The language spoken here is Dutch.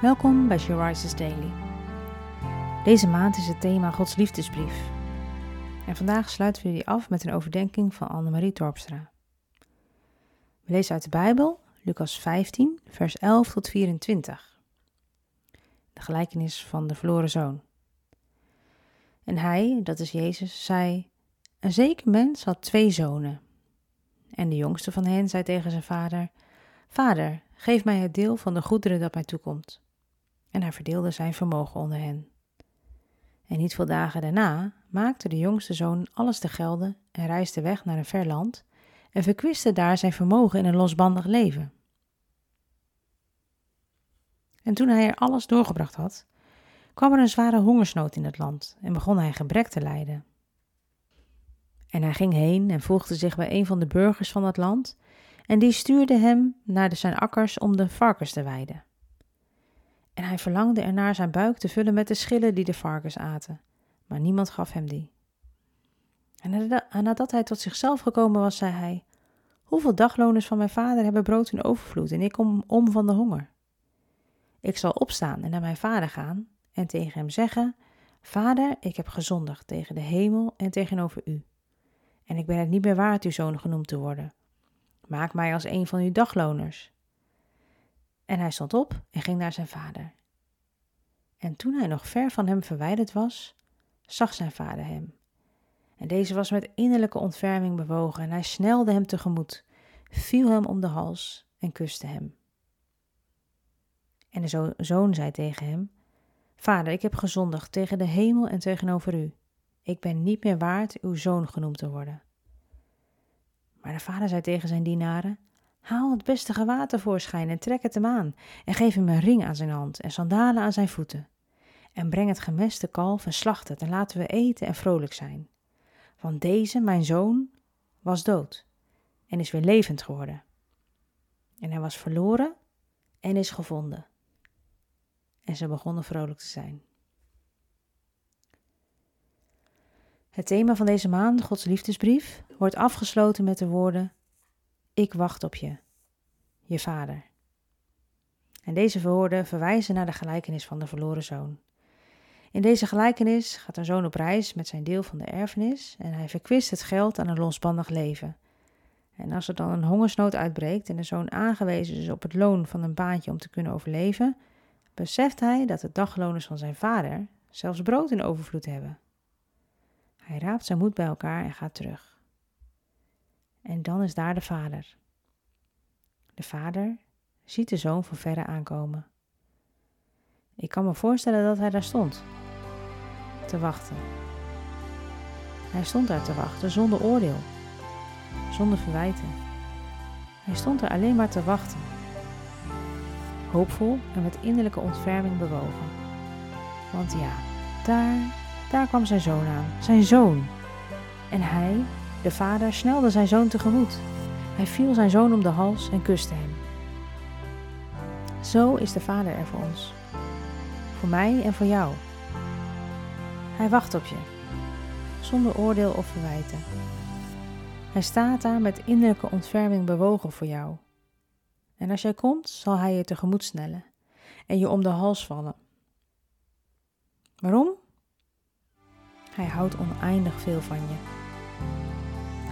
Welkom bij She Daily. Deze maand is het thema Gods liefdesbrief. En vandaag sluiten we die af met een overdenking van Annemarie Dorpstra. We lezen uit de Bijbel, Lucas 15, vers 11 tot 24. De gelijkenis van de verloren zoon. En hij, dat is Jezus, zei: Een zeker mens had twee zonen. En de jongste van hen zei tegen zijn vader: Vader, geef mij het deel van de goederen dat mij toekomt. En hij verdeelde zijn vermogen onder hen. En niet veel dagen daarna maakte de jongste zoon alles te gelden en reisde weg naar een ver land en verkwiste daar zijn vermogen in een losbandig leven. En toen hij er alles doorgebracht had, kwam er een zware hongersnood in het land en begon hij gebrek te lijden. En hij ging heen en voegde zich bij een van de burgers van het land, en die stuurde hem naar de zijn akkers om de varkens te weiden. En hij verlangde ernaar zijn buik te vullen met de schillen die de varkens aten, maar niemand gaf hem die. En nadat hij tot zichzelf gekomen was, zei hij: Hoeveel dagloners van mijn vader hebben brood in overvloed en ik kom om van de honger? Ik zal opstaan en naar mijn vader gaan en tegen hem zeggen: Vader, ik heb gezondigd tegen de hemel en tegenover u. En ik ben het niet meer waard uw zoon genoemd te worden. Maak mij als een van uw dagloners. En hij stond op en ging naar zijn vader. En toen hij nog ver van hem verwijderd was, zag zijn vader hem. En deze was met innerlijke ontferming bewogen en hij snelde hem tegemoet, viel hem om de hals en kuste hem. En de zoon zei tegen hem: Vader, ik heb gezondigd tegen de hemel en tegenover u. Ik ben niet meer waard uw zoon genoemd te worden. Maar de vader zei tegen zijn dienaren: Haal het beste gewaad tevoorschijn en trek het hem aan, en geef hem een ring aan zijn hand en sandalen aan zijn voeten. En breng het gemeste kalf en slacht het, en laten we eten en vrolijk zijn. Want deze, mijn zoon, was dood en is weer levend geworden. En hij was verloren en is gevonden. En ze begonnen vrolijk te zijn. Het thema van deze maand, Gods liefdesbrief, wordt afgesloten met de woorden: Ik wacht op je, je vader. En deze woorden verwijzen naar de gelijkenis van de verloren zoon. In deze gelijkenis gaat een zoon op reis met zijn deel van de erfenis en hij verkwist het geld aan een losbandig leven. En als er dan een hongersnood uitbreekt en de zoon aangewezen is op het loon van een baantje om te kunnen overleven, beseft hij dat de dagloners van zijn vader zelfs brood in overvloed hebben. Hij raapt zijn moed bij elkaar en gaat terug. En dan is daar de vader. De vader ziet de zoon van verre aankomen. Ik kan me voorstellen dat hij daar stond, te wachten. Hij stond daar te wachten zonder oordeel, zonder verwijten. Hij stond er alleen maar te wachten, hoopvol en met innerlijke ontferming bewogen. Want ja, daar daar kwam zijn zoon aan, zijn zoon. En hij, de vader, snelde zijn zoon tegemoet. Hij viel zijn zoon om de hals en kuste hem. Zo is de vader er voor ons. Voor mij en voor jou. Hij wacht op je, zonder oordeel of verwijten. Hij staat daar met innerlijke ontferming bewogen voor jou. En als jij komt, zal hij je tegemoet snellen en je om de hals vallen. Waarom? Hij houdt oneindig veel van je.